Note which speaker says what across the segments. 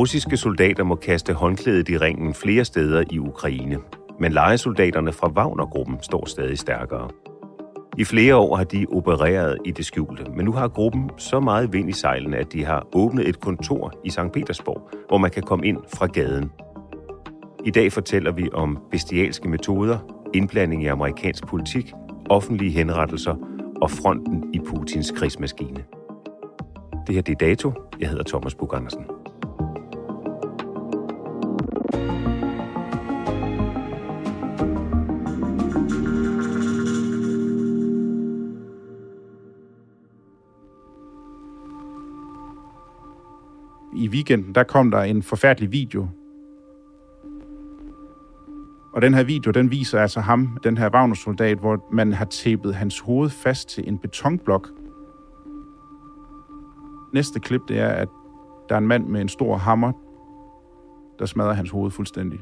Speaker 1: Russiske soldater må kaste håndklædet i ringen flere steder i Ukraine, men lejesoldaterne fra Wagner-gruppen står stadig stærkere. I flere år har de opereret i det skjulte, men nu har gruppen så meget vind i sejlene, at de har åbnet et kontor i St. Petersborg, hvor man kan komme ind fra gaden. I dag fortæller vi om bestialske metoder, indblanding i amerikansk politik, offentlige henrettelser og fronten i Putins krigsmaskine. Det her det er Dato. Jeg hedder Thomas Bug Andersen.
Speaker 2: Weekenden, der kom der en forfærdelig video. Og den her video, den viser altså ham, den her Wagner-soldat, hvor man har tæppet hans hoved fast til en betonblok. Næste klip, det er, at der er en mand med en stor hammer, der smadrer hans hoved fuldstændig.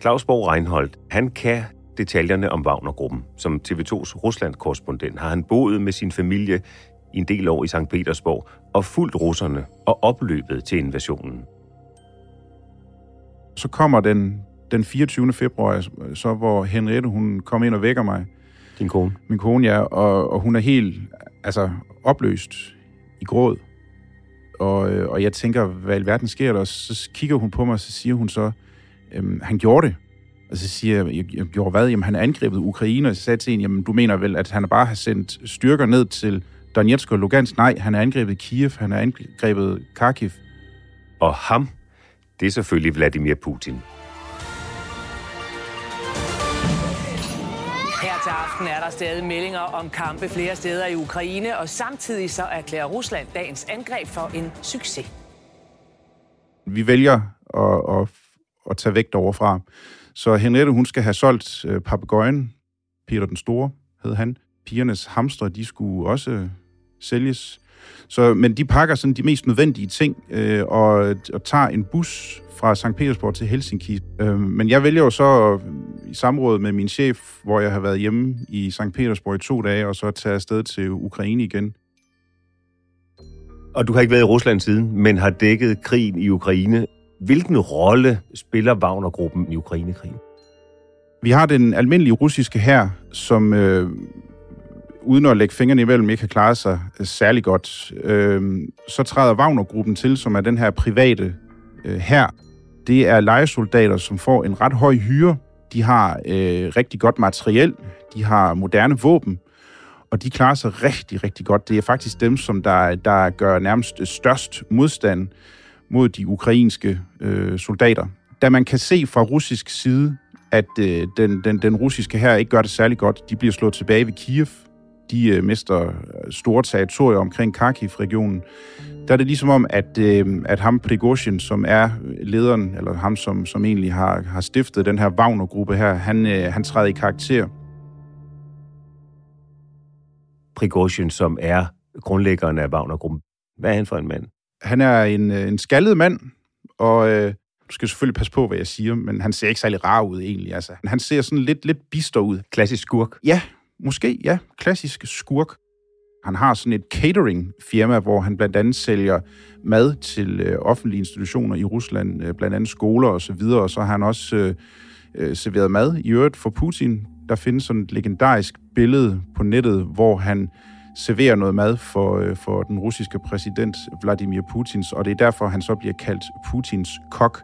Speaker 1: Claus Borg Reinholdt, han kan detaljerne om Wagner-gruppen. Som TV2's Rusland-korrespondent har han boet med sin familie i en del år i St. Petersborg og fulgt russerne og opløbet til invasionen.
Speaker 2: Så kommer den, den 24. februar, så hvor Henriette, hun kom ind og vækker mig.
Speaker 1: Din kone?
Speaker 2: Min kone, ja, og, og hun er helt altså, opløst i gråd. Og, øh, og jeg tænker, hvad i alverden sker der? Og så kigger hun på mig, og så siger hun så, øhm, han gjorde det. Og så siger jeg, jeg, jeg gjorde hvad? Jamen, han angrebet Ukraine, og så sagde til en, jamen, du mener vel, at han bare har sendt styrker ned til Donetsk og Lugansk? Nej, han har angrebet Kiev, han har angrebet Kharkiv.
Speaker 1: Og ham, det er selvfølgelig Vladimir Putin.
Speaker 3: Her til aften er der stadig meldinger om kampe flere steder i Ukraine, og samtidig så erklærer Rusland dagens angreb for en succes.
Speaker 2: Vi vælger at, at, at tage vægt overfra. Så Henriette, hun skal have solgt øh, papegøjen, Peter den Store hed han. Pigernes hamstre, de skulle også øh, sælges. Så, men de pakker sådan de mest nødvendige ting øh, og, og tager en bus fra St. Petersborg til Helsinki. Øh, men jeg vælger jo så øh, i samråd med min chef, hvor jeg har været hjemme i St. Petersborg i to dage, og så tage afsted til Ukraine igen.
Speaker 1: Og du har ikke været i Rusland siden, men har dækket krigen i Ukraine. Hvilken rolle spiller Wagner-gruppen i Ukrainekrigen?
Speaker 2: Vi har den almindelige russiske hær, som øh, uden at lægge fingrene imellem ikke har klaret sig øh, særlig godt. Øh, så træder Wagner-gruppen til, som er den her private øh, hær. Det er lejesoldater, som får en ret høj hyre. De har øh, rigtig godt materiel. De har moderne våben. Og de klarer sig rigtig, rigtig godt. Det er faktisk dem, som der, der gør nærmest øh, størst modstand mod de ukrainske øh, soldater. Da man kan se fra russisk side, at øh, den, den, den russiske her ikke gør det særlig godt, de bliver slået tilbage ved Kiev, de øh, mister øh, store territorier omkring Kharkiv-regionen, der er det ligesom om, at, øh, at ham Prigozhin, som er lederen, eller ham, som, som egentlig har, har stiftet den her Wagner-gruppe her, han, øh, han træder i karakter.
Speaker 1: Prigozhin, som er grundlæggeren af Wagner-gruppen. Hvad er han for en mand?
Speaker 2: Han er en, øh, en skaldet mand, og øh, du skal selvfølgelig passe på, hvad jeg siger, men han ser ikke særlig rar ud egentlig. Altså, han ser sådan lidt, lidt bister ud.
Speaker 1: Klassisk skurk?
Speaker 2: Ja, måske, ja. Klassisk skurk. Han har sådan et catering-firma, hvor han blandt andet sælger mad til øh, offentlige institutioner i Rusland, øh, blandt andet skoler og så videre, og så har han også øh, øh, serveret mad i øvrigt for Putin. Der findes sådan et legendarisk billede på nettet, hvor han serverer noget mad for, øh, for den russiske præsident Vladimir Putins, og det er derfor, han så bliver kaldt Putins kok.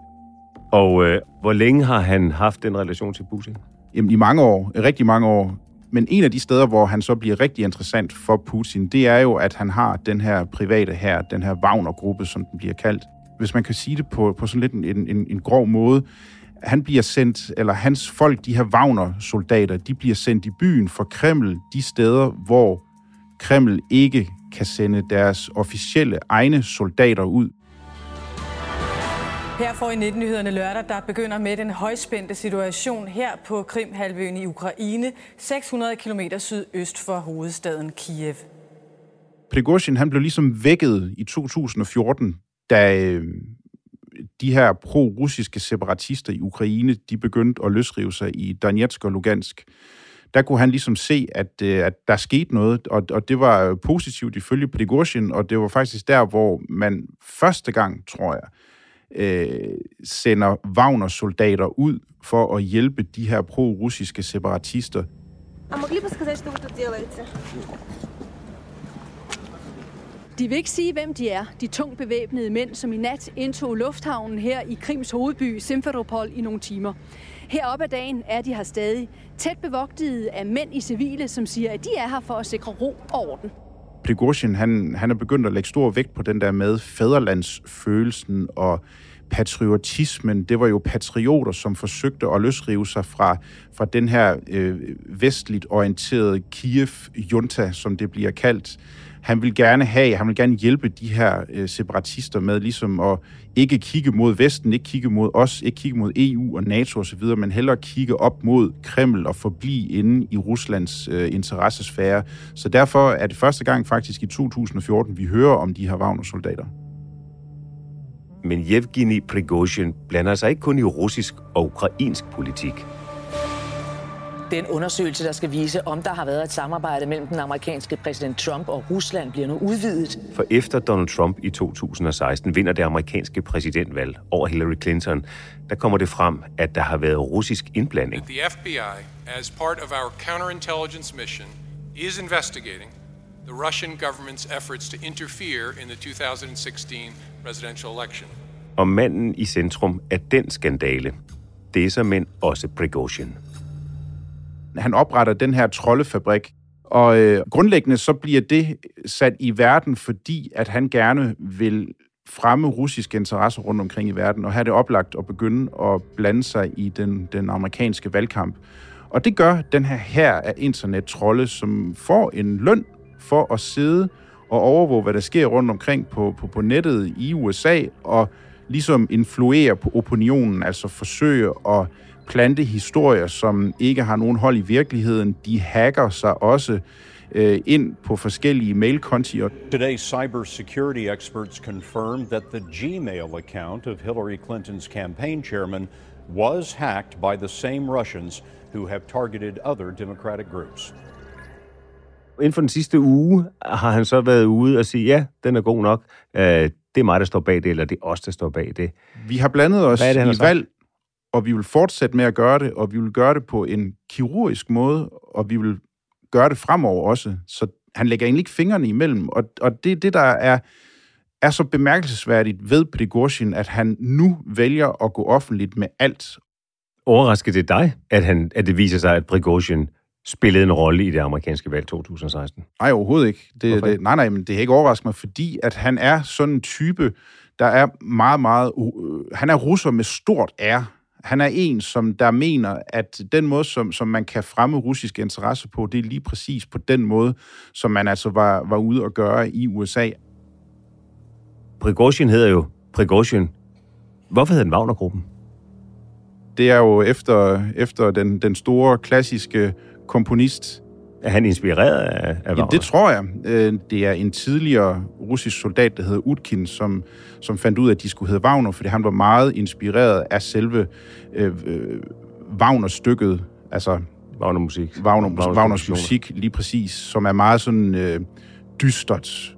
Speaker 1: Og øh, hvor længe har han haft den relation til Putin?
Speaker 2: Jamen i mange år, rigtig mange år. Men en af de steder, hvor han så bliver rigtig interessant for Putin, det er jo, at han har den her private her, den her Wagner-gruppe, som den bliver kaldt. Hvis man kan sige det på, på sådan lidt en, en, en grov måde, han bliver sendt, eller hans folk, de her Wagner-soldater, de bliver sendt i byen for Kreml, de steder, hvor Kreml ikke kan sende deres officielle egne soldater ud.
Speaker 4: Her får I 19-nyhederne lørdag, der begynder med den højspændte situation her på Krimhalvøen i Ukraine, 600 km sydøst for hovedstaden Kiev.
Speaker 2: Prigozhin han blev ligesom vækket i 2014, da øh, de her pro-russiske separatister i Ukraine, de begyndte at løsrive sig i Donetsk og Lugansk Der kunne han ligesom se, at, øh, at der skete noget, og, og det var positivt ifølge Prigozhin, og det var faktisk der, hvor man første gang, tror jeg, øh, sender Wagner-soldater ud for at hjælpe de her pro-russiske separatister.
Speaker 5: А могли бы сказать, что вы тут делаете?
Speaker 6: De vil ikke sige, hvem de er, de tungt bevæbnede mænd, som i nat indtog lufthavnen her i Krims hovedby Simferopol i nogle timer. Heroppe af dagen er de her stadig tæt bevogtede af mænd i civile, som siger, at de er her for at sikre ro og orden.
Speaker 2: Prigozhin, han, han er begyndt at lægge stor vægt på den der med fæderlandsfølelsen og patriotismen. Det var jo patrioter, som forsøgte at løsrive sig fra, fra den her øh, vestligt orienterede Kiev-junta, som det bliver kaldt. Han vil gerne have, han vil gerne hjælpe de her øh, separatister med ligesom at ikke kigge mod Vesten, ikke kigge mod os, ikke kigge mod EU og NATO osv., men hellere kigge op mod Kreml og forblive inde i Ruslands øh, interessesfære. Så derfor er det første gang faktisk i 2014, vi hører om de her Wagner-soldater.
Speaker 1: Men Yevgeny Prigozhin blander sig ikke kun i russisk og ukrainsk politik.
Speaker 3: Den undersøgelse, der skal vise, om der har været et samarbejde mellem den amerikanske præsident Trump og Rusland, bliver nu udvidet.
Speaker 1: For efter Donald Trump i 2016 vinder det amerikanske præsidentvalg over Hillary Clinton, der kommer det frem, at der har været russisk indblanding.
Speaker 7: The FBI, as part of our counterintelligence mission, is investigating the Russian government's efforts to interfere in the 2016 presidential election.
Speaker 1: Og manden i centrum af den skandale, det er så mænd også Prigozhin.
Speaker 2: Han opretter den her troldefabrik, og øh, grundlæggende så bliver det sat i verden, fordi at han gerne vil fremme russiske interesser rundt omkring i verden, og have det oplagt at begynde at blande sig i den, den amerikanske valgkamp. Og det gør den her her af internettrolde, som får en løn for at sidde og overvåge, hvad der sker rundt omkring på, på, på nettet i USA, og ligesom influere på opinionen, altså forsøge at plante historier, som ikke har nogen hold i virkeligheden. De hacker sig også øh, ind på forskellige mailkonti.
Speaker 8: Today, cybersecurity experts confirmed that the Gmail account of Hillary Clinton's campaign chairman was hacked by the same Russians who have targeted other Democratic groups.
Speaker 1: Inden for den sidste uge har han så været ude og sige, ja, den er god nok. Øh, det er mig, der står bag det, eller det er os, der står bag det.
Speaker 2: Vi har blandet os
Speaker 1: Hvad er det,
Speaker 2: i valg, og vi vil fortsætte med at gøre det, og vi vil gøre det på en kirurgisk måde, og vi vil gøre det fremover også. Så han lægger egentlig ikke fingrene imellem, og, og det er det, der er, er så bemærkelsesværdigt ved Prigozhin, at han nu vælger at gå offentligt med alt.
Speaker 1: Overrasker det dig, at, han, at det viser sig, at Prigozhin spillede en rolle i det amerikanske valg 2016?
Speaker 2: Nej, overhovedet ikke. Det, det, nej, nej, men det er ikke overrasket mig, fordi at han er sådan en type, der er meget, meget... Uh, han er russer med stort R. Han er en, som der mener, at den måde, som, som man kan fremme russiske interesser på, det er lige præcis på den måde, som man altså var, var ude at gøre i USA.
Speaker 1: Prigozhin hedder jo Prigozhin. Hvorfor hedder den Wagner-gruppen?
Speaker 2: Det er jo efter, efter den, den store, klassiske komponist.
Speaker 1: Er han inspireret af, af
Speaker 2: Ja, det tror jeg. Øh, Det er en tidligere russisk soldat, der hedder Utkin, som, som fandt ud af, at de skulle hedde Wagner, fordi han var meget inspireret af selve øh, øh, Wagner-stykket, altså
Speaker 1: Wagner-musik.
Speaker 2: Wagner,
Speaker 1: Wagners
Speaker 2: musik, lige præcis, som er meget sådan øh, dystert.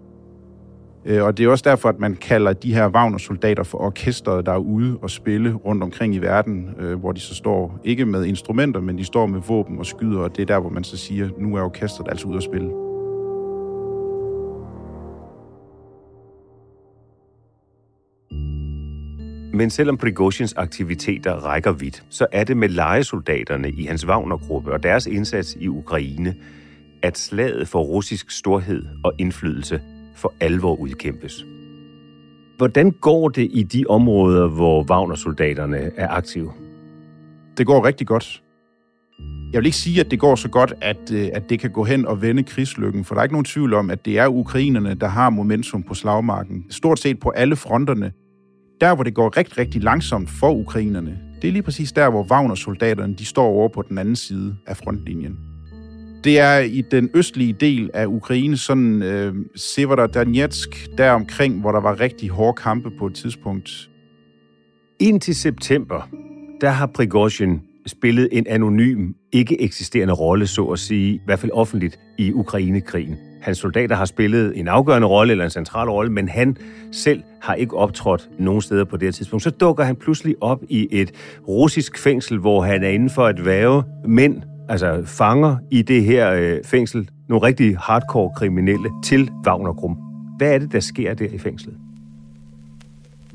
Speaker 2: Øh, og det er også derfor, at man kalder de her Wagner-soldater for orkestret, der er ude og spille rundt omkring i verden, øh, hvor de så står, ikke med instrumenter, men de står med våben og skyder, og det er der, hvor man så siger, nu er orkestret altså ude at spille.
Speaker 1: Men selvom Prigozhins aktiviteter rækker vidt, så er det med lejesoldaterne i hans Wagner-gruppe og deres indsats i Ukraine, at slaget for russisk storhed og indflydelse for alvor udkæmpes. Hvordan går det i de områder, hvor Wagner-soldaterne er aktive?
Speaker 2: Det går rigtig godt. Jeg vil ikke sige, at det går så godt, at, øh, at det kan gå hen og vende krigslykken, for der er ikke nogen tvivl om, at det er ukrainerne, der har momentum på slagmarken. Stort set på alle fronterne. Der, hvor det går rigtig, rigtig langsomt for ukrainerne, det er lige præcis der, hvor Wagner-soldaterne de står over på den anden side af frontlinjen. Det er i den østlige del af Ukraine, sådan øh, Severodonetsk, der omkring, hvor der var rigtig hårde kampe på et tidspunkt.
Speaker 1: Indtil september, der har Prigozhin spillet en anonym, ikke eksisterende rolle, så at sige, i hvert fald offentligt, i Ukrainekrigen. Hans soldater har spillet en afgørende rolle eller en central rolle, men han selv har ikke optrådt nogen steder på det her tidspunkt. Så dukker han pludselig op i et russisk fængsel, hvor han er inden for at væve mænd, altså fanger i det her øh, fængsel, nogle rigtig hardcore kriminelle til Wagnergruppen. Hvad er det, der sker der i fængslet?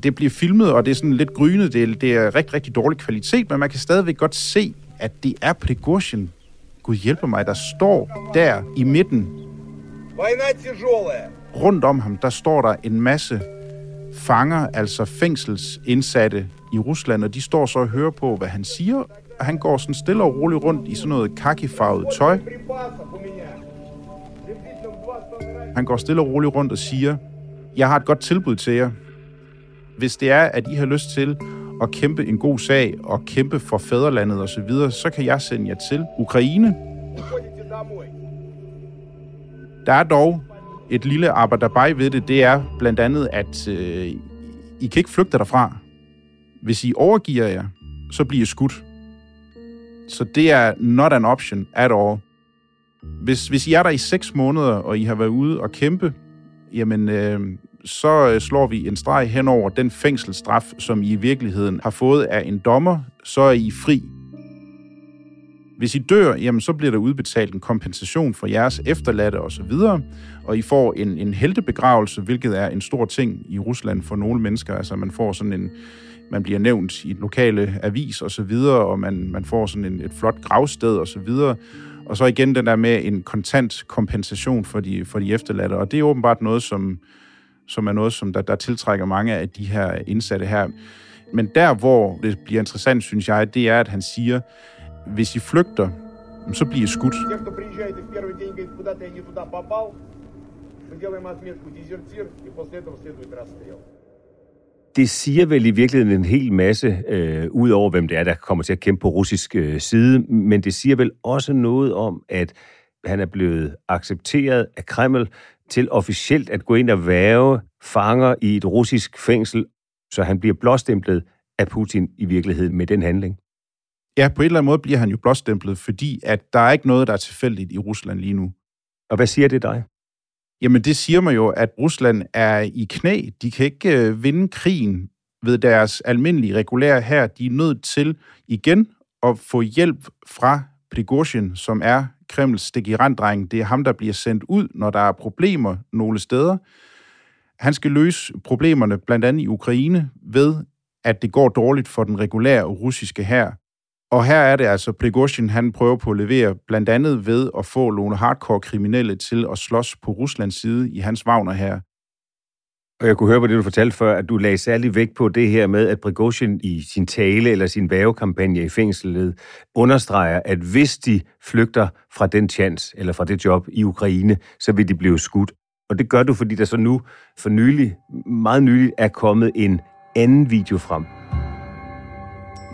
Speaker 2: det bliver filmet, og det er sådan lidt grynet. Det er, det er rigtig, rigtig dårlig kvalitet, men man kan stadigvæk godt se, at det er Prigozhin, Gud hjælper mig, der står der i midten. Rundt om ham, der står der en masse fanger, altså fængselsindsatte i Rusland, og de står så og hører på, hvad han siger, og han går sådan stille og roligt rundt i sådan noget kakifarvet tøj. Han går stille og roligt rundt og siger, jeg har et godt tilbud til jer. Hvis det er, at I har lyst til at kæmpe en god sag og kæmpe for fædrelandet osv., så, videre, så kan jeg sende jer til Ukraine. Der er dog et lille arbejderbej ved det. Det er blandt andet, at øh, I kan ikke flygte derfra. Hvis I overgiver jer, så bliver I skudt. Så det er not an option at all. Hvis, hvis I er der i 6 måneder, og I har været ude og kæmpe, jamen, øh, så øh, slår vi en streg hen over den fængselsstraf, som I i virkeligheden har fået af en dommer, så er I fri. Hvis I dør, jamen, så bliver der udbetalt en kompensation for jeres efterladte osv., og I får en, en heltebegravelse, hvilket er en stor ting i Rusland for nogle mennesker. Altså, man får sådan en, man bliver nævnt i den lokale avis og så videre, og man, man får sådan en, et flot gravsted og så videre. Og så igen den der med en kontant kompensation for de, for de efterladte. Og det er åbenbart noget, som, som er noget, som der, der tiltrækker mange af de her indsatte her. Men der, hvor det bliver interessant, synes jeg, det er, at han siger, hvis I flygter, så bliver I skudt.
Speaker 9: Те, кто приезжает и в первый день говорит, куда-то я не туда попал, мы делаем отметку дезертир, и после этого следует расстрел.
Speaker 1: Det siger vel i virkeligheden en hel masse, øh, ud over hvem det er, der kommer til at kæmpe på russisk øh, side, men det siger vel også noget om, at han er blevet accepteret af Kreml til officielt at gå ind og værve fanger i et russisk fængsel, så han bliver blåstemplet af Putin i virkeligheden med den handling.
Speaker 2: Ja, på en eller anden måde bliver han jo blåstemplet, fordi at der er ikke noget, der er tilfældigt i Rusland lige nu.
Speaker 1: Og hvad siger det dig?
Speaker 2: Jamen, det siger man jo, at Rusland er i knæ. De kan ikke øh, vinde krigen ved deres almindelige regulære her. De er nødt til igen at få hjælp fra Prigozhin, som er Kremls stikiranddreng. Det er ham, der bliver sendt ud, når der er problemer nogle steder. Han skal løse problemerne, blandt andet i Ukraine, ved at det går dårligt for den regulære russiske hær. Og her er det altså, Prigozhin han prøver på at levere blandt andet ved at få nogle hardcore kriminelle til at slås på Ruslands side i hans Wagner her.
Speaker 1: Og jeg kunne høre på det, du fortalte før, at du lagde særlig vægt på det her med, at Prigozhin i sin tale eller sin vævekampagne i fængslet understreger, at hvis de flygter fra den chance eller fra det job i Ukraine, så vil de blive skudt. Og det gør du, fordi der så nu for nylig, meget nylig, er kommet en anden video frem.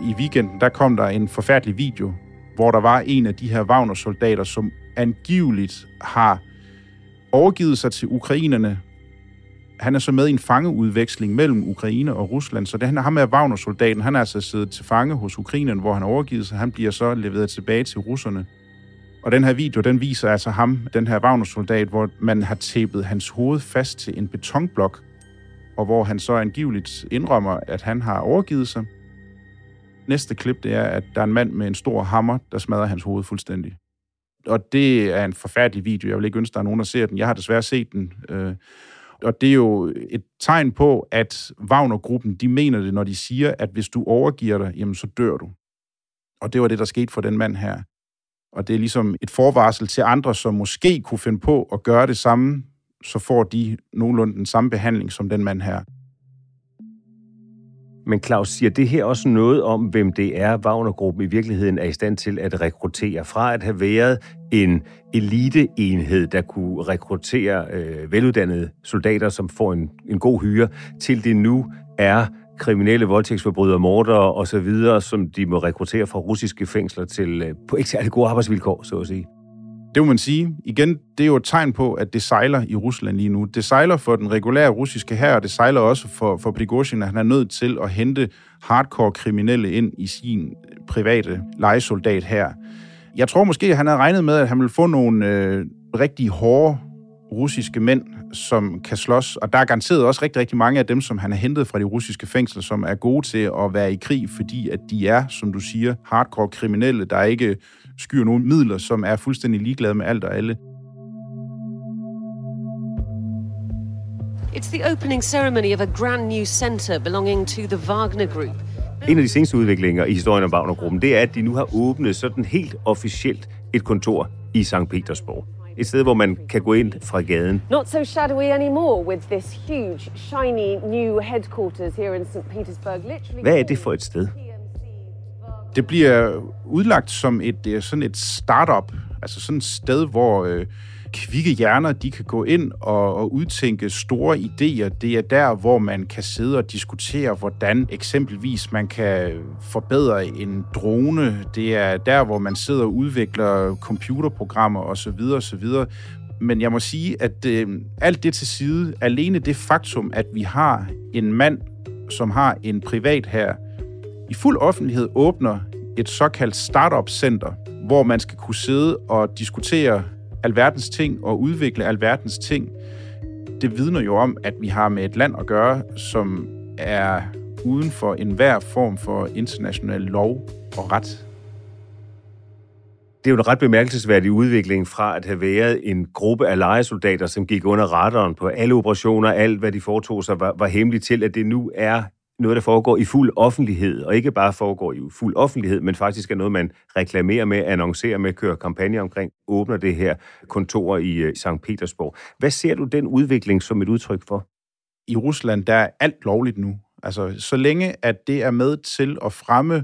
Speaker 2: I weekenden, der kom der en forfærdelig video, hvor der var en af de her Wagner-soldater, som angiveligt har overgivet sig til ukrainerne. Han er så med i en fangeudveksling mellem Ukraine og Rusland, så det han er ham med Wagner-soldaten. Han er altså siddet til fange hos ukrainerne, hvor han har overgivet sig. Han bliver så leveret tilbage til russerne. Og den her video, den viser altså ham, den her Wagner-soldat, hvor man har tæppet hans hoved fast til en betonblok, og hvor han så angiveligt indrømmer, at han har overgivet sig. Næste klip, det er, at der er en mand med en stor hammer, der smadrer hans hoved fuldstændig. Og det er en forfærdelig video. Jeg vil ikke ønske, at der er nogen, der ser den. Jeg har desværre set den. Øh, og det er jo et tegn på, at Wagner-gruppen, de mener det, når de siger, at hvis du overgiver dig, jamen så dør du. Og det var det, der skete for den mand her. Og det er ligesom et forvarsel til andre, som måske kunne finde på at gøre det samme, så får de nogenlunde den samme behandling som den mand her.
Speaker 1: Men Claus, siger det her også noget om, hvem det er, Wagnergruppen i virkeligheden er i stand til at rekruttere? Fra at have været en eliteenhed, der kunne rekruttere øh, veluddannede soldater, som får en, en god hyre, til det nu er kriminelle voldtægtsforbrydere, mordere og så videre, som de må rekruttere fra russiske fængsler til øh, på ikke særlig gode arbejdsvilkår, så at sige.
Speaker 2: Det må man sige. Igen, det er jo et tegn på, at det sejler i Rusland lige nu. Det sejler for den regulære russiske hær, og det sejler også for, for Prigozhin, at han er nødt til at hente hardcore kriminelle ind i sin øh, private legesoldat her. Jeg tror måske, at han havde regnet med, at han ville få nogle øh, rigtig hårde russiske mænd, som kan slås. Og der er garanteret også rigtig, rigtig mange af dem, som han har hentet fra de russiske fængsler, som er gode til at være i krig, fordi at de er, som du siger, hardcore kriminelle, der ikke skyer nogle midler, som er fuldstændig ligeglade med alt og alle.
Speaker 10: It's the opening ceremony of a brand new center belonging to the Wagner Group.
Speaker 1: En af de seneste udviklinger i historien om Wagner-gruppen, det er, at de nu har åbnet sådan helt officielt et kontor i St. Petersborg. Et sted, hvor man kan gå ind fra gaden.
Speaker 10: Not so shadowy anymore with this huge, shiny new headquarters here in St. Petersburg. Literally
Speaker 1: Hvad er det for et sted?
Speaker 2: Det bliver udlagt som et sådan et startup, altså sådan et sted, hvor øh, kvikke hjerner, de kan gå ind og, og udtænke store idéer. Det er der, hvor man kan sidde og diskutere, hvordan eksempelvis man kan forbedre en drone. Det er der, hvor man sidder og udvikler computerprogrammer osv. osv. Men jeg må sige, at øh, alt det til side, alene det faktum, at vi har en mand, som har en privat her, i fuld offentlighed åbner et såkaldt startup-center, hvor man skal kunne sidde og diskutere alverdens ting og udvikle alverdens ting. Det vidner jo om, at vi har med et land at gøre, som er uden for enhver form for international lov og ret.
Speaker 1: Det er jo en ret bemærkelsesværdig udvikling fra at have været en gruppe af lejesoldater, som gik under radaren på alle operationer, alt hvad de foretog sig var, var hemmeligt til, at det nu er noget, der foregår i fuld offentlighed, og ikke bare foregår i fuld offentlighed, men faktisk er noget, man reklamerer med, annoncerer med, kører kampagne omkring, åbner det her kontor i øh, St. Petersborg. Hvad ser du den udvikling som et udtryk for?
Speaker 2: I Rusland, der er alt lovligt nu. Altså, så længe at det er med til at fremme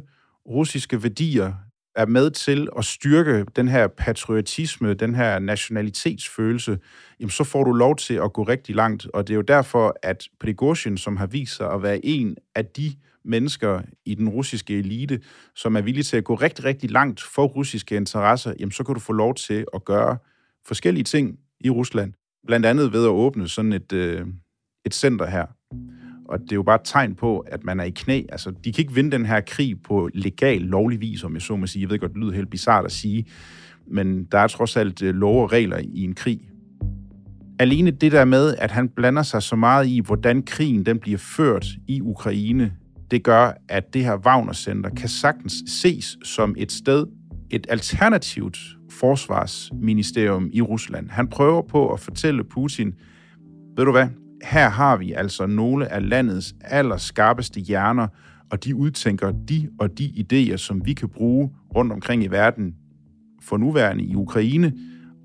Speaker 2: russiske værdier, er med til at styrke den her patriotisme, den her nationalitetsfølelse, jamen så får du lov til at gå rigtig langt. Og det er jo derfor, at Prigozhin, som har vist sig at være en af de mennesker i den russiske elite, som er villige til at gå rigtig, rigtig langt for russiske interesser, jamen så kan du få lov til at gøre forskellige ting i Rusland. Blandt andet ved at åbne sådan et, øh, et center her. Og det er jo bare et tegn på, at man er i knæ. Altså, de kan ikke vinde den her krig på legal, lovlig vis, om jeg så må sige. Jeg ved godt, det lyder helt bizart at sige, men der er trods alt øh, lov og regler i en krig. Alene det der med, at han blander sig så meget i, hvordan krigen den bliver ført i Ukraine, det gør, at det her Wagner-center kan sagtens ses som et sted, et alternativt forsvarsministerium i Rusland. Han prøver på at fortælle Putin, ved du hvad, her har vi altså nogle af landets allerskarpeste hjerner, og de udtænker de og de idéer, som vi kan bruge rundt omkring i verden for nuværende i Ukraine,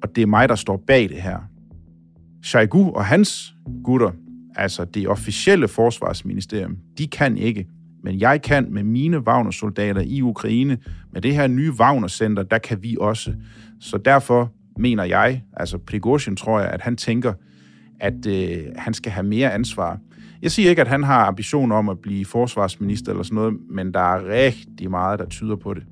Speaker 2: og det er mig, der står bag det her. Shoigu og hans gutter altså det officielle forsvarsministerium, de kan ikke. Men jeg kan med mine Wagner-soldater i Ukraine, med det her nye Wagner-center, der kan vi også. Så derfor mener jeg, altså Prigozhin tror jeg, at han tænker, at øh, han skal have mere ansvar. Jeg siger ikke, at han har ambition om at blive forsvarsminister eller sådan noget, men der er rigtig meget, der tyder på det.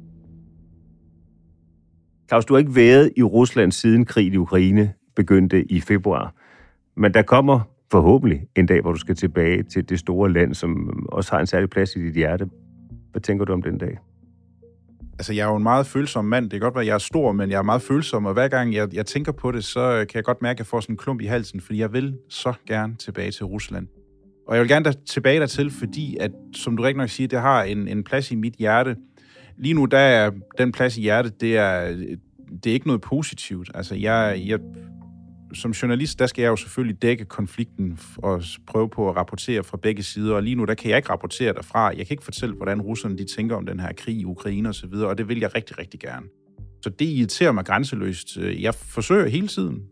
Speaker 1: Claus, du har ikke været i Rusland siden krigen i Ukraine begyndte i februar. Men der kommer forhåbentlig en dag, hvor du skal tilbage til det store land, som også har en særlig plads i dit hjerte. Hvad tænker du om den dag?
Speaker 2: Altså, jeg er jo en meget følsom mand. Det kan godt være, at jeg er stor, men jeg er meget følsom, og hver gang jeg, jeg tænker på det, så øh, kan jeg godt mærke, at jeg får sådan en klump i halsen, fordi jeg vil så gerne tilbage til Rusland. Og jeg vil gerne der, tilbage dertil, fordi, at, som du rigtig nok siger, det har en, en plads i mit hjerte. Lige nu, der er den plads i hjertet, det er, øh, det er ikke noget positivt. Altså, jeg, jeg, som journalist, der skal jeg jo selvfølgelig dække konflikten og prøve på at rapportere fra begge sider, og lige nu, der kan jeg ikke rapportere derfra. Jeg kan ikke fortælle, hvordan russerne de tænker om den her krig i Ukraine osv., og, og det vil jeg rigtig, rigtig gerne. Så det irriterer mig grænseløst. Jeg forsøger hele tiden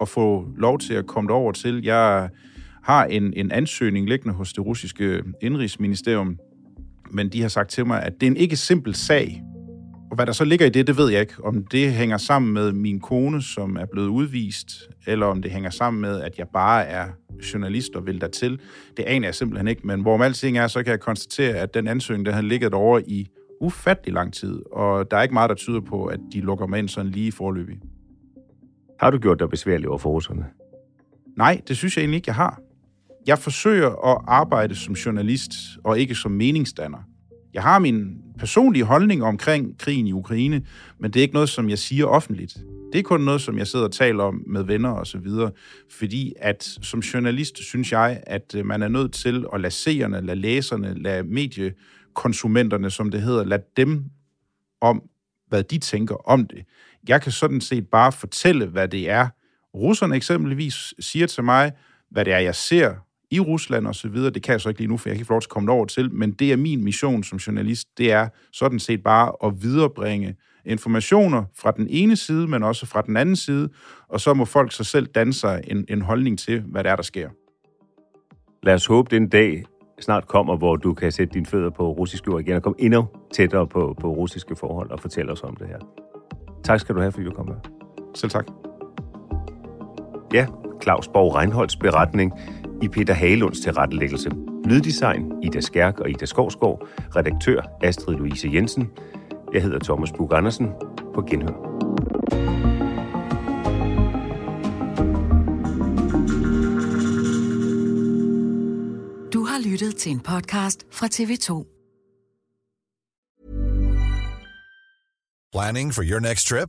Speaker 2: at få lov til at komme over til. Jeg har en, en ansøgning liggende hos det russiske indrigsministerium, men de har sagt til mig, at det er en ikke simpel sag. Og hvad der så ligger i det, det ved jeg ikke. Om det hænger sammen med min kone, som er blevet udvist, eller om det hænger sammen med, at jeg bare er journalist og vil dertil. Det aner jeg simpelthen ikke, men hvorom alting er, så kan jeg konstatere, at den ansøgning, der har ligget over i ufattelig lang tid, og der er ikke meget, der tyder på, at de lukker mig ind sådan lige forløbig.
Speaker 1: Har du gjort dig besværligt over for russerne?
Speaker 2: Nej, det synes jeg egentlig ikke, jeg har. Jeg forsøger at arbejde som journalist, og ikke som meningsdanner. Jeg har min personlige holdning omkring krigen i Ukraine, men det er ikke noget, som jeg siger offentligt. Det er kun noget, som jeg sidder og taler om med venner og så videre, fordi at som journalist synes jeg, at øh, man er nødt til at lade seerne, lade læserne, lade mediekonsumenterne, som det hedder, lade dem om, hvad de tænker om det. Jeg kan sådan set bare fortælle, hvad det er. Russerne eksempelvis siger til mig, hvad det er, jeg ser i Rusland og så videre. Det kan jeg så ikke lige nu, for jeg kan ikke lov til at komme over til, men det er min mission som journalist, det er sådan set bare at viderebringe informationer fra den ene side, men også fra den anden side, og så må folk sig selv danne sig en, en holdning til, hvad der er, der sker.
Speaker 1: Lad os håbe, den dag snart kommer, hvor du kan sætte dine fødder på russisk jord igen og komme endnu tættere på, på russiske forhold og fortælle os om det her. Tak skal du have, fordi du kom med.
Speaker 2: Selv tak.
Speaker 1: Ja, Claus Borg Reinholds beretning i Peter Halunds tilrettelæggelse. Lyddesign Ida Skærk og Ida Skovsgaard. Redaktør Astrid Louise Jensen. Jeg hedder Thomas Bug Andersen. På genhør.
Speaker 11: Du har lyttet til en podcast fra TV2.
Speaker 12: Planning for your next trip?